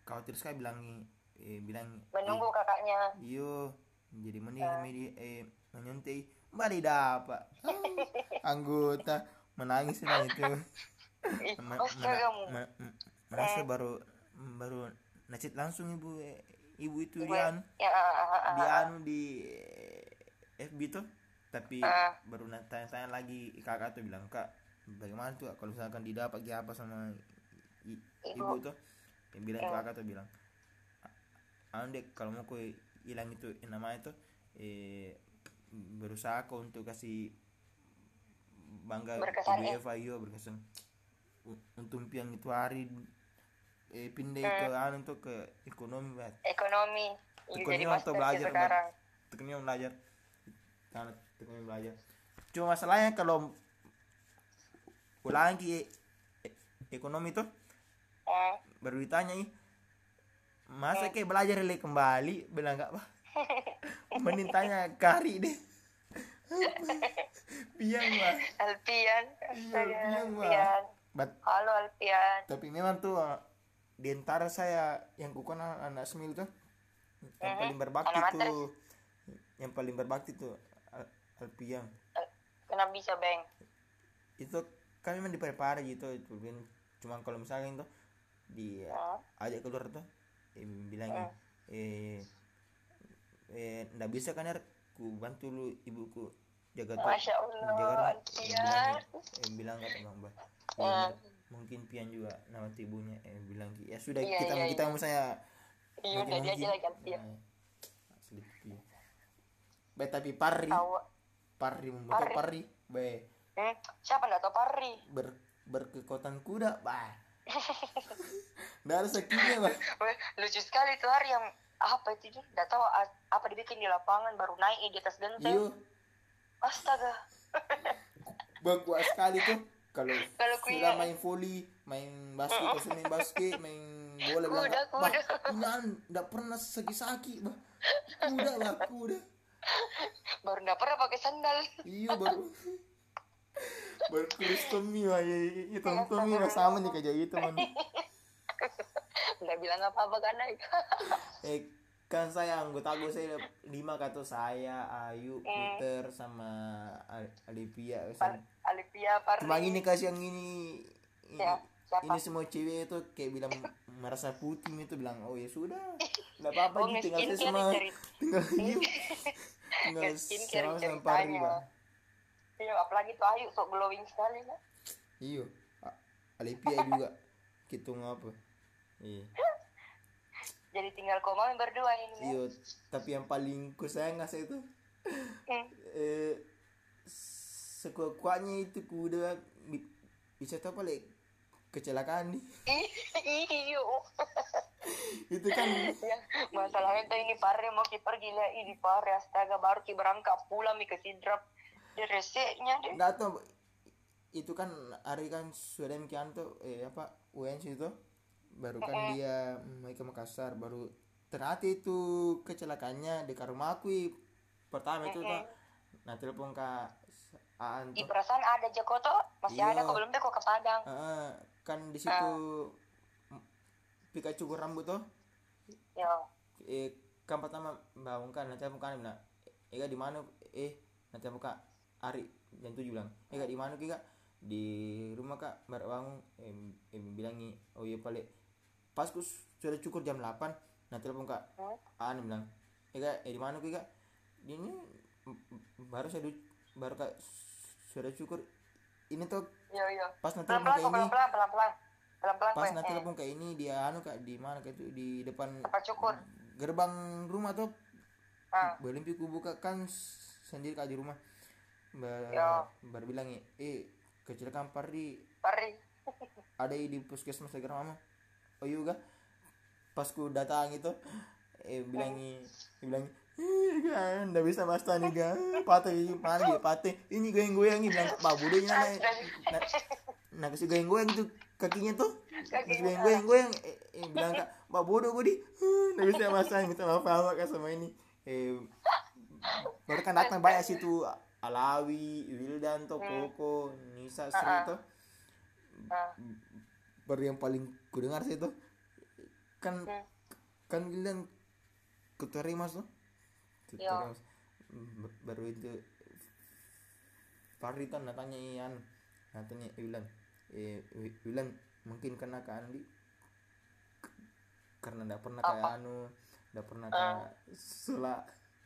Speaker 2: khawatir sekali bilang eh, bilang
Speaker 1: Menunggu kakaknya.
Speaker 2: iyo jadi mending media eh menyuntik. Mari dapat anggota. Menangis lah itu. Merasa baru baru nacit langsung ibu eh, ibu itu
Speaker 1: Ibu
Speaker 2: dia anu
Speaker 1: Ya, ah, ah, ah,
Speaker 2: di
Speaker 1: ah.
Speaker 2: anu di FB tuh tapi
Speaker 1: Ah.
Speaker 2: baru tanya-tanya lagi kakak tuh bilang kak bagaimana tuh kalau misalkan didapat kayak apa sama i- ibu tuh yang bilang ke kakak tuh bilang "Ah, anu dek kalau mau kau hilang itu namanya tuh eh berusaha kau untuk kasih bangga
Speaker 1: Berkesan,
Speaker 2: ibu
Speaker 1: eh.
Speaker 2: Eva iyo berkesan U- untuk piang itu hari eh pindah ke anu tuh ke ekonomi banget
Speaker 1: Ekonomi. Iya,
Speaker 2: Ekonomi
Speaker 1: master
Speaker 2: belajar
Speaker 1: sekarang.
Speaker 2: tekniknya belajar. Karena tekniknya belajar. Cuma masalahnya kalau ulang lagi e- ekonomi tuh
Speaker 1: Ah,
Speaker 2: baru ditanya ih masa kayak belajar lagi kembali? Bilang enggak pak [laughs] mending tanya kari deh. Piang pak
Speaker 1: Alpian.
Speaker 2: iya
Speaker 1: Alpian.
Speaker 2: But,
Speaker 1: Halo Alpian.
Speaker 2: tapi memang tuh uh, di antara saya yang kukan anak, semil tuh yang paling berbakti tuh yang paling berbakti tuh Al- Alpiang
Speaker 1: Eh, Kenapa bisa, Beng?
Speaker 2: itu kan memang diprepare gitu itu cuma kalau misalnya itu di
Speaker 1: Ah.
Speaker 2: ajak keluar tuh eh, bilang eh eh nggak bisa kan ya ku bantu lu ibuku jaga tuh jaga rumah."
Speaker 1: Alpian.
Speaker 2: eh, bilang kan bang bah. Mungkin pian juga nama ibunya eh bilang ya sudah
Speaker 1: Iya,
Speaker 2: kita
Speaker 1: iya,
Speaker 2: kita mau saya.
Speaker 1: Iya, udah dia aja
Speaker 2: asli pian Baik, tapi parri.
Speaker 1: Tahu.
Speaker 2: parri membuat parri. Be
Speaker 1: Hmm, siapa nggak tahu Parri?
Speaker 2: ber berkekuatan kuda bah. [laughs] Nggak ada sakitnya bah.
Speaker 1: Lucu sekali tuh hari yang apa itu dia nggak tahu apa dibikin di lapangan baru naik di atas genteng.
Speaker 2: Iyo
Speaker 1: astaga. [laughs]
Speaker 2: Bagus sekali tuh kalau sudah
Speaker 1: iya.
Speaker 2: main volley main basket terus main basket main bola
Speaker 1: Kuda,
Speaker 2: bah
Speaker 1: kuda."
Speaker 2: nggak pernah sakit-sakit bah. Kuda bah kuda.
Speaker 1: Baru nggak pernah pakai sandal.
Speaker 2: Iya baru. Baru tulis Tommy wah ya itu Tommy lah sama nih kayak gitu man.
Speaker 1: Nggak bilang apa apa kan naik
Speaker 2: eh kan saya anggota gue saya lima kata saya Ayu Peter sama Al- Alivia Sam-
Speaker 1: Alipia Parri
Speaker 2: cuma ini kasih yang ini ini,
Speaker 1: Ya, siapa?
Speaker 2: ini semua cewek itu kayak bilang merasa putih itu bilang oh ya sudah nggak [laughs] apa-apa
Speaker 1: Oh,
Speaker 2: gitu. tinggal saya [laughs] sama tinggal iya tinggal sama sama. Pari bang.
Speaker 1: Iya apalagi tuh Ayu sok glowing sekali kan
Speaker 2: iyo A- Alivia juga. Gitu ngapa? Iya
Speaker 1: jadi tinggal koma berdua ini ya.
Speaker 2: iyo tapi yang paling ku sayang saya itu
Speaker 1: Hmm.
Speaker 2: eh sekuat-kuatnya itu kuda. Bi- bisa tahu paling kecelakaan nih.
Speaker 1: Iyo.
Speaker 2: Itu kan
Speaker 1: ya masalahnya tuh ini Parri mau ki pergi lah ini Parri astaga baru ki berangkat pulang mi ke sidrap reseknya deh
Speaker 2: nggak tahu itu kan hari kan sudah demikian tuh eh apa UNC itu baru kan dia mau ke Makassar baru ternyata itu kecelakaannya di rumah aku i. pertama itu tuh nah telepon ke Aan
Speaker 1: di perasaan ada Jakoto masih
Speaker 2: Iya.
Speaker 1: ada kok belum deh kok ke Padang.
Speaker 2: Kan di situ Pikachu rambut tuh
Speaker 1: ya
Speaker 2: eh kan pertama bangun kan nanti aku kan nah eh di mana? Eh nanti aku kak Ari jam tujuh bilang. Eh kak di mana? Kak di rumah kak. Baru bangun eh, eh bilangi oh iya paling pas ku sudah cukur jam 8 nanti telepon kak
Speaker 1: Hmm?
Speaker 2: An bilang eh kak eh di mana kak? Ini baru saya baru kak sudah cukur. Ini tuh
Speaker 1: iya iya.
Speaker 2: pas nanti
Speaker 1: pelan
Speaker 2: telepon
Speaker 1: pelan
Speaker 2: kayak ini.
Speaker 1: pelan pelan pelan
Speaker 2: pas
Speaker 1: gue.
Speaker 2: nanti
Speaker 1: Hmm.
Speaker 2: telepon kayak ini dia anu kak di mana kak itu di depan
Speaker 1: tempat cukur.
Speaker 2: gerbang rumah tuh.
Speaker 1: Ah.
Speaker 2: Berlimpi ku buka kan sendiri kak di rumah. Ba-
Speaker 1: Ya.
Speaker 2: baru bilang eh kecelakaan Pardi
Speaker 1: pari
Speaker 2: ada di puskesmas segera mama oh juga pas ku datang itu eh bilangi bilang Ih, kan nggak bisa mas tani kan patah mana dia patah ini goyang goyang ini bilang pak budenya nah, nah, nah kasih goyang goyang itu kakinya tuh kasih goyang goyang goyang eh, eh, bilang kak pak bodoh gue di nggak bisa mas tani minta maaf sama kak sama ini. Eh baru kan datang banyak situ Alawi, Wildan, tuh, Koko, Nisa, Sri tuh.
Speaker 1: Ah
Speaker 2: baru yang paling ku dengar sih itu. Kan
Speaker 1: Hmm.
Speaker 2: kan bilang ketua Rimas tuh. Ketua
Speaker 1: Iya.
Speaker 2: Rimas B- baru itu Fahri kan natanya Ian. Natanya Wilan eh mungkin kena ke Andi? Karena ndak pernah kayak
Speaker 1: Apa?
Speaker 2: anu ndak pernah
Speaker 1: Ah.
Speaker 2: kayak Sula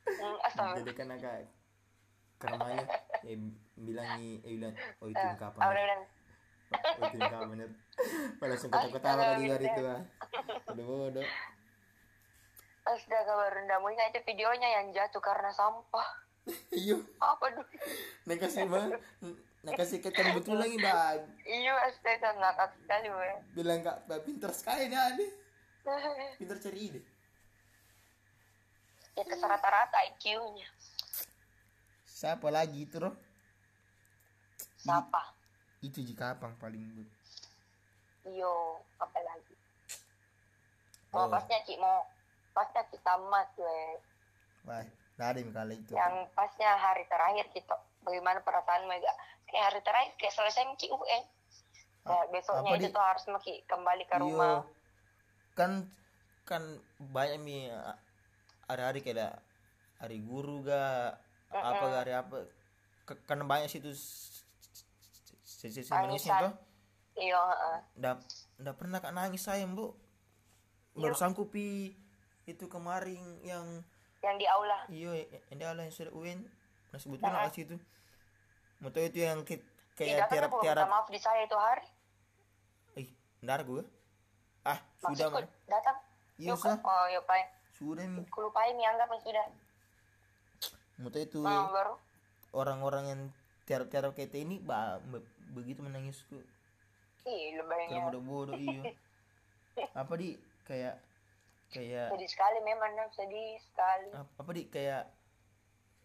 Speaker 1: Hmm, astaga [laughs]
Speaker 2: jadi kena kayak karenanya [laughs] eh bilangi eh oh itu
Speaker 1: Ah,
Speaker 2: kapan enggak bener. Langsung ketawa-ketawa tadi luar itu ah. Udah bodoh.
Speaker 1: astaga baru ingat itu videonya yang jatuh karena sampah
Speaker 2: Iya,
Speaker 1: apa dulu
Speaker 2: nak kasih bang, nak kasih ketan betul lagi bang.
Speaker 1: iya astaga ngakak sekali gue
Speaker 2: Bilang kak, Mbak, pinter sekali nih. [laughs] Pinter cari ide.
Speaker 1: ya ke rata-rata IQ-nya
Speaker 2: Siapa lagi itu roh?
Speaker 1: siapa
Speaker 2: Itu jika apang paling good.
Speaker 1: iyo apa lagi mau
Speaker 2: Oh.
Speaker 1: pasnya Ci mau pasnya Ci tamat gue
Speaker 2: Wah, yang kali itu.
Speaker 1: yang pasnya hari terakhir kita bagaimana perasaan Mega kayak hari terakhir kayak selesai Ci UN kayak besoknya
Speaker 2: apa
Speaker 1: itu
Speaker 2: di-
Speaker 1: tuh harus maki kembali ke
Speaker 2: Iya.
Speaker 1: rumah
Speaker 2: Kan kan banyak mi hari-hari kayak hari guru ga apa ga hari apa karena banyak situ sisi
Speaker 1: Tangisan.
Speaker 2: tuh?
Speaker 1: Iya
Speaker 2: ndak ndak pernah kak nangis saya bu baru sangkupi itu kemarin yang
Speaker 1: yang di aula.
Speaker 2: Iyo yang dia lah yang sudah UN nah sebutnya nggak sih itu. Mau itu yang
Speaker 1: Ih,
Speaker 2: kayak tiarap tiarap
Speaker 1: maaf di saya itu hari.
Speaker 2: Ih ndar gue ah sudah
Speaker 1: maksudku
Speaker 2: man.
Speaker 1: datang?
Speaker 2: Iya
Speaker 1: oh iya pak.
Speaker 2: Sudah mi
Speaker 1: aku lupain nih anggap sudah.
Speaker 2: Mau itu
Speaker 1: nah, baru.
Speaker 2: orang-orang yang tiarap-tiarap kayak ini bah, begitu menangisku
Speaker 1: ih
Speaker 2: bodoh-bodoh iya. [laughs] Apa di? Kayak kayak
Speaker 1: sedih sekali memang sedih sekali.
Speaker 2: Ap- apa di? Kayak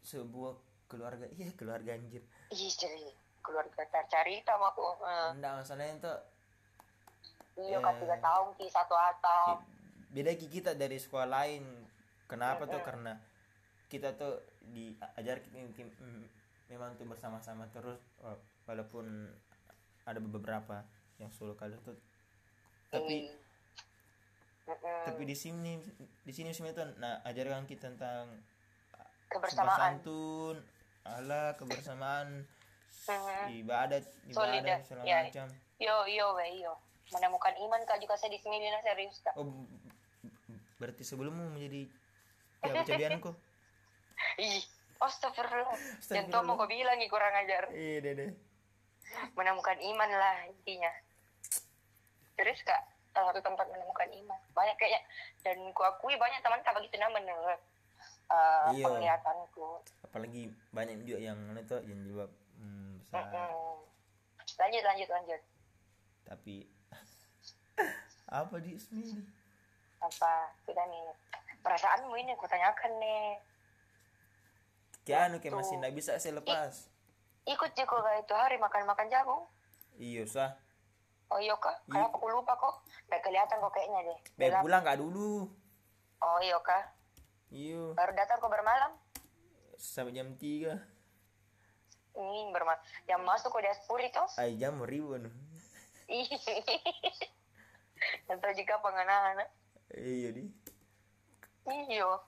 Speaker 2: sebuah keluarga iya keluarga anjir.
Speaker 1: Ih sedih keluarga tercari sama aku
Speaker 2: enggak masalahnya itu
Speaker 1: iya
Speaker 2: Eh.
Speaker 1: kan tiga tahun ki satu atap
Speaker 2: beda ki kita dari sekolah lain. Kenapa tuh? Karena kita tuh diajar kita memang tuh bersama-sama terus walaupun ada beberapa yang solo kader tuh. Tapi.
Speaker 1: Mm-mm.
Speaker 2: tapi di sini di sini itu nah ajarkan kita tentang
Speaker 1: kebersamaan.
Speaker 2: santun ala kebersamaan
Speaker 1: Mhm.
Speaker 2: ibadat ibadah segala
Speaker 1: ya.
Speaker 2: macam.
Speaker 1: Yo yo we yo. Menemukan iman kak juga saya di sini nah, serius kak.
Speaker 2: Oh berarti sebelummu menjadi ya cabianku [laughs]
Speaker 1: ih astagfirullah. Jangan mau kau bilang kurang ajar.
Speaker 2: Iya deh deh
Speaker 1: menemukan iman lah intinya. Terus kak salah satu tempat menemukan iman. Banyak kayaknya. Dan ku akui banyak teman tak begitu nama menurut uh,
Speaker 2: Iya.
Speaker 1: penglihatanku.
Speaker 2: Apalagi banyak juga yang itu yang jawab hmm, besar.
Speaker 1: Mm-mm. lanjut lanjut lanjut.
Speaker 2: Tapi [laughs] apa di sini
Speaker 1: apa? Sudah nih perasaanmu ini aku tanyakan nih
Speaker 2: kayak anu kayak masih nggak bisa saya lepas
Speaker 1: ikut juga kak itu hari makan makan jagung.
Speaker 2: Iya sah.
Speaker 1: Oh iya kak
Speaker 2: Iya.
Speaker 1: kenapa aku lupa kok nggak kelihatan kok kayaknya deh.
Speaker 2: Be pulang nggak dulu.
Speaker 1: Oh iya kak
Speaker 2: iya.
Speaker 1: Baru datang kok bermalam?
Speaker 2: Sampai jam 3
Speaker 1: ini bermalam yang masuk kok diaspuri toh.
Speaker 2: Ay jam ribu
Speaker 1: Ih. [laughs] Entah jika pengenalan.
Speaker 2: iya di.
Speaker 1: Iyo.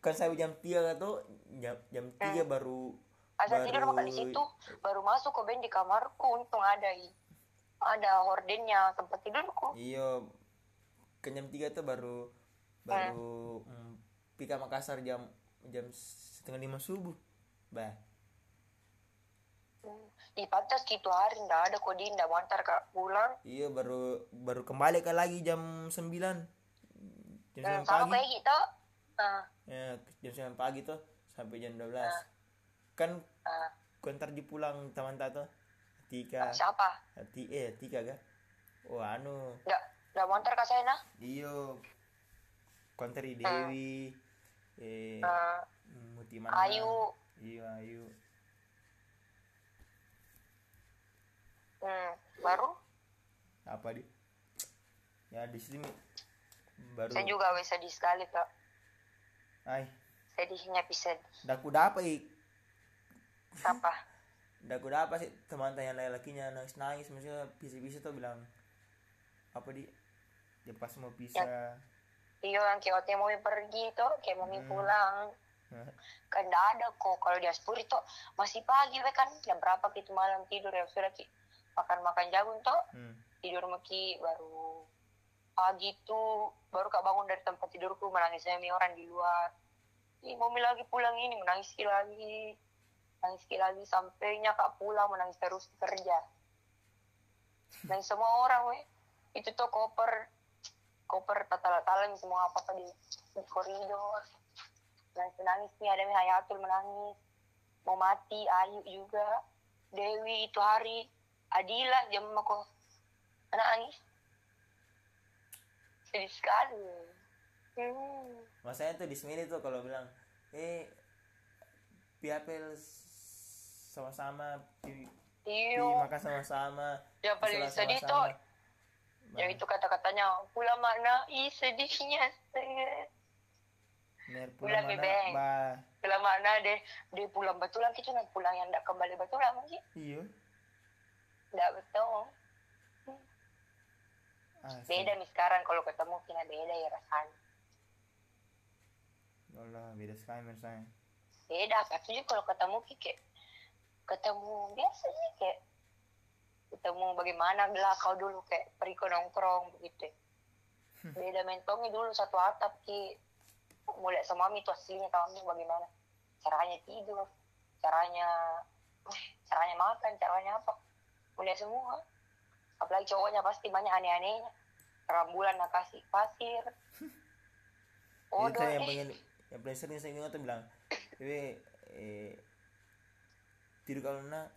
Speaker 2: kan sampai jam 3 tuh jam jam 3 baru
Speaker 1: Asal tidur makan di situ, baru masuk ke band di kamarku. Untung ada i. Ada hordennya tempat tidurku.
Speaker 2: iya ke jam 3 tuh baru baru hmm, pika Makassar jam jam setengah lima subuh bah.
Speaker 1: Di pantas gitu hari ndak ada kok dia ndak mau antar kak pulang.
Speaker 2: iya baru baru kembali ke lagi jam 9 jam 9
Speaker 1: sama
Speaker 2: pagi
Speaker 1: kayak gitu. Ah,
Speaker 2: ya jam 9 pagi tuh sampai jam 12
Speaker 1: Ah.
Speaker 2: Kan
Speaker 1: ah.
Speaker 2: kontar di pulang teman tato tiga.
Speaker 1: Siapa?
Speaker 2: ti eh tiga ga oh anu.
Speaker 1: Ndak ndak mau antar kak saya nah.
Speaker 2: iyo kontar di Dewi eh
Speaker 1: Ah,
Speaker 2: Muti mana
Speaker 1: Ayu.
Speaker 2: iya Ayu.
Speaker 1: Hmm, baru?
Speaker 2: Apa di? Ya di sini. Baru.
Speaker 1: Saya juga wes sedih sekali kak.
Speaker 2: ay
Speaker 1: Sedihnya bisa.
Speaker 2: Daku dapat ik
Speaker 1: apa?
Speaker 2: daku dapat sih teman yang laki-lakinya nangis nangis maksudnya bisa-bisa tuh bilang apa di dia pas mau pisah
Speaker 1: Iyo yang kayak mau pergi tuh, kayak mau
Speaker 2: Hmm.
Speaker 1: pulang. kan ndak ada kok kalau di Aspuri tuh masih pagi we kan jam berapa gitu malam tidur ya sudah ki makan makan jagung tuh
Speaker 2: hmm.
Speaker 1: tidur maki baru pagi tuh baru kak bangun dari tempat tidurku menangis mi orang di luar Ih, mami lagi pulang ini menangis lagi nangis lagi sampainya kak pulang menangis terus kerja. Dan semua orang we itu tuh koper. Koper tatal-talan semua apa apa di, di koridor. Nangis nangis nih ada Hayatul menangis. Mau mati Ayu juga. Dewi itu hari. Adila jam aku anak nangis? Sedih sekali. Hmm.
Speaker 2: masanya tuh di sini tuh kalau bilang eh piapel sama-sama pi
Speaker 1: iyo
Speaker 2: makan sama-sama
Speaker 1: yang paling sedih tuh yang itu kata-katanya pulang mana? Ih sedihnya saya
Speaker 2: Mer
Speaker 1: Pulang, Bebeng.
Speaker 2: bah
Speaker 1: pulang mana deh? Dia pulang betulan kita nak pulang yang tidak kembali betulan sih
Speaker 2: iya.
Speaker 1: Tidak betul.
Speaker 2: Asik.
Speaker 1: beda nih sekarang kalau ketemu kena beda ya rasanya.
Speaker 2: Allah beda sekali misalnya
Speaker 1: beda tapi kalau ketemu Ki, kayak ketemu biasa sih kayak ketemu bagaimana gelah kau dulu kayak pergi ke nongkrong begitu. Beda mentongnya dulu satu atap ki. Mulai sama mami itu aslinya kami bagaimana. Caranya tidur caranya eh, caranya makan caranya apa. Mulai semua. Apalagi cowoknya pasti banyak aneh-anehnya. Rambulan nak kasih pasir.
Speaker 2: Oh,
Speaker 1: Odol,
Speaker 2: yang
Speaker 1: eh.
Speaker 2: pengen yang paling sering saya ingat tuh bilang Bebe eh tidur kalau nak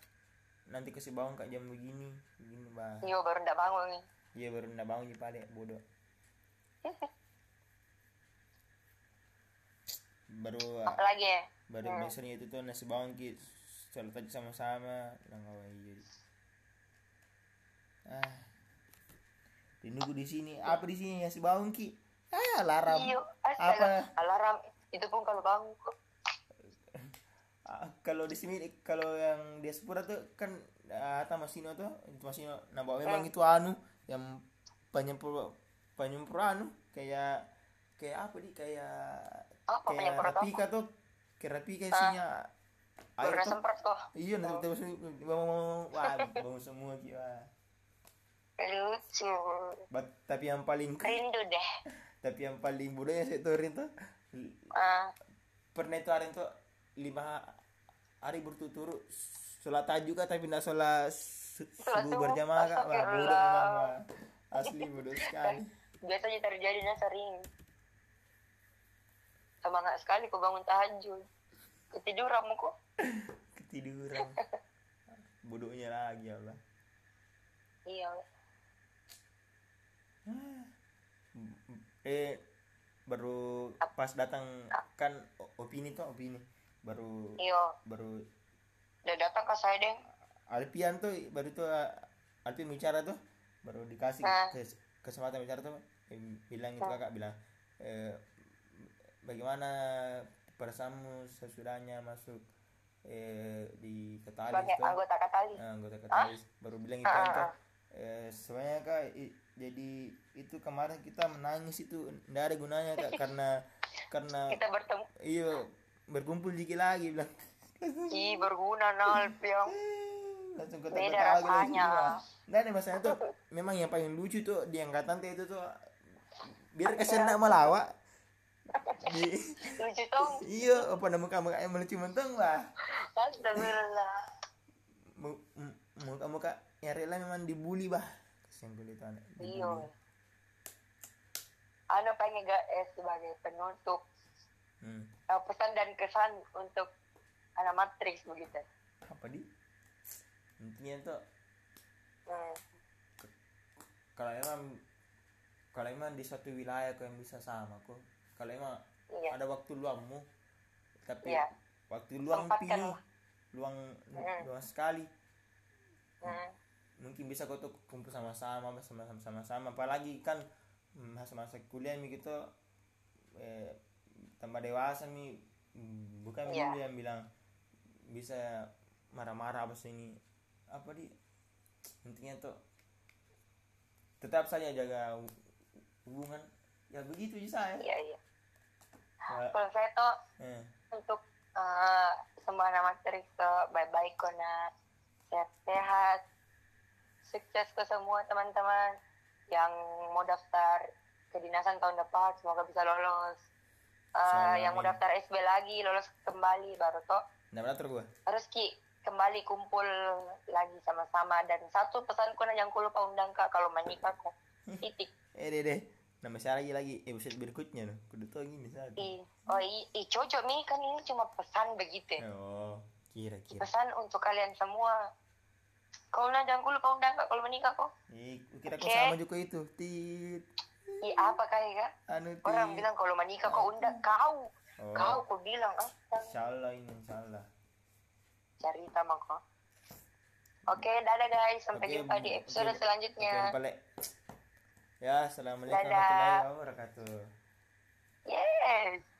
Speaker 2: nanti kasih bangun kak jam begini begini bah
Speaker 1: Iya baru ndak bangun nih.
Speaker 2: iya baru ndak bangun di pale bodoh baru
Speaker 1: Apalagi ya?
Speaker 2: baru
Speaker 1: Hmm.
Speaker 2: biasanya itu tuh nasi bawang ki sholat aja sama-sama lang awal iya ah dinunggu di sini apa di sini nasi bawang ki ah laram
Speaker 1: Iya,
Speaker 2: apa.
Speaker 1: Alarm itu pun kalau bangun kok.
Speaker 2: Ah, kalau di sini kalau yang di Sepura tuh kan ada Masino tuh itu Masino nah memang
Speaker 1: Hmm.
Speaker 2: itu anu yang penyempur penyempur anu kayak kayak apa di kayak
Speaker 1: Apa
Speaker 2: kayak rapika tuh kayak rapika isinya air tuh
Speaker 1: kok.
Speaker 2: iya nanti terus mau wah bau semua kira
Speaker 1: Lucu.
Speaker 2: But, tapi yang paling
Speaker 1: Rindu deh.
Speaker 2: tapi yang paling bodohnya saya tuh Rin tuh
Speaker 1: Ah,
Speaker 2: pernah itu hari tuh lima hari berturut-turut sholat tahajud kan tapi tidak sholat su-
Speaker 1: Sholat
Speaker 2: subuh berjamaah kak wah bodoh wah. asli bodoh sekali [laughs]
Speaker 1: biasanya terjadinya sering. Semangat sekali kok bangun tahajud. Ketiduran kok. [laughs]
Speaker 2: ketiduran bodohnya lagi ya Allah
Speaker 1: Iya.
Speaker 2: eh baru pas datang kan opini tuh opini baru
Speaker 1: Iya.
Speaker 2: baru
Speaker 1: Udah datang ke saya deh.
Speaker 2: Alpian tuh baru tuh uh, Alpian bicara tuh baru dikasih
Speaker 1: Ah.
Speaker 2: kes- kesempatan bicara tuh eh, bilang itu kakak bilang eh, bagaimana perasaanmu sesudahnya masuk eh, di katalis
Speaker 1: Sebagai
Speaker 2: tuh
Speaker 1: anggota katalis.
Speaker 2: Nah, anggota katalis baru bilang itu
Speaker 1: Ah,
Speaker 2: kan tuh
Speaker 1: ah.
Speaker 2: eh, sebenarnya kak i- jadi itu kemarin kita menangis itu tidak ada gunanya kak [laughs] karena karena
Speaker 1: Kita bertemu.
Speaker 2: iya berkumpul dikit lagi bilang
Speaker 1: Ih, berguna Nalp [laughs] yang
Speaker 2: langsung
Speaker 1: Beda
Speaker 2: ketawa-ketawa gitu
Speaker 1: rasanya.
Speaker 2: Nggak ada masalah tuh memang yang paling lucu tuh di angkatan itu tuh biar kesian nak melawak [laughs] di
Speaker 1: lucu tuh.
Speaker 2: iya apa nama kamu kayak melucu menteng lah
Speaker 1: Astagfirullah. [laughs]
Speaker 2: mu- mu- muka-muka yang rela memang dibully bah kasihan kulit itu anak.
Speaker 1: Iya. Anu pengen gak eh, sebagai penutup
Speaker 2: hmm.
Speaker 1: Eh, pesan dan kesan untuk anak matrix begitu.
Speaker 2: apa di intinya tuh
Speaker 1: Hmm.
Speaker 2: kalau emang kalau emang di suatu wilayah kau yang bisa sama kok kalau emang
Speaker 1: Iya.
Speaker 2: ada waktu luangmu tapi
Speaker 1: Iya.
Speaker 2: waktu luang pilih
Speaker 1: lah.
Speaker 2: luang
Speaker 1: Mm.
Speaker 2: luang sekali
Speaker 1: Hmm.
Speaker 2: mungkin bisa kau tuh kumpul sama-sama sama-sama sama-sama apalagi kan mm, masa-masa kuliah gitu eh, tambah dewasa mi bukan
Speaker 1: Iya.
Speaker 2: dulu yang bilang bisa marah-marah apa sih ini. Apa di intinya tuh tetap saja jaga hu- hubungan. Ya begitu sih saya.
Speaker 1: Iya iya.
Speaker 2: Ya,
Speaker 1: Kalau saya tuh
Speaker 2: eh,
Speaker 1: untuk eh, semua matrix tuh baik-baik kona sehat-sehat sukses ke semua teman-teman yang mau daftar kedinasan tahun depan semoga bisa lolos
Speaker 2: Insyaallah,
Speaker 1: yang mau daftar SB lagi lolos kembali baru toh.
Speaker 2: Beratur gua.
Speaker 1: Harus ki kembali kumpul lagi sama-sama. Dan satu pesanku nah yang ku lupa undang kak kalau menikah kok [laughs] titik.
Speaker 2: Eh deh deh. Nama saya lagi lagi. Episode berikutnya loh. Kudu tau gini saat
Speaker 1: i oh i, i cocok nih kan ini cuma pesan begitu.
Speaker 2: Oh kira kira.
Speaker 1: Pesan untuk kalian semua. Kalau nah jangan ku lupa undang kak kalau menikah kok.
Speaker 2: Eh kira kau
Speaker 1: Oke.
Speaker 2: sama juga itu. Tit
Speaker 1: i apa kayak kak
Speaker 2: anu tit
Speaker 1: orang bilang kalau menikah kok undang. Kau.
Speaker 2: Oh.
Speaker 1: Kau ku bilang ah
Speaker 2: insyaallah ini insyaallah.
Speaker 1: Cerita mah kok oke dadah guys. Sampai
Speaker 2: Oke,
Speaker 1: jumpa di episode
Speaker 2: oke.
Speaker 1: selanjutnya.
Speaker 2: balik. Ya, assalamualaikum warahmatullahi wabarakatuh.
Speaker 1: yes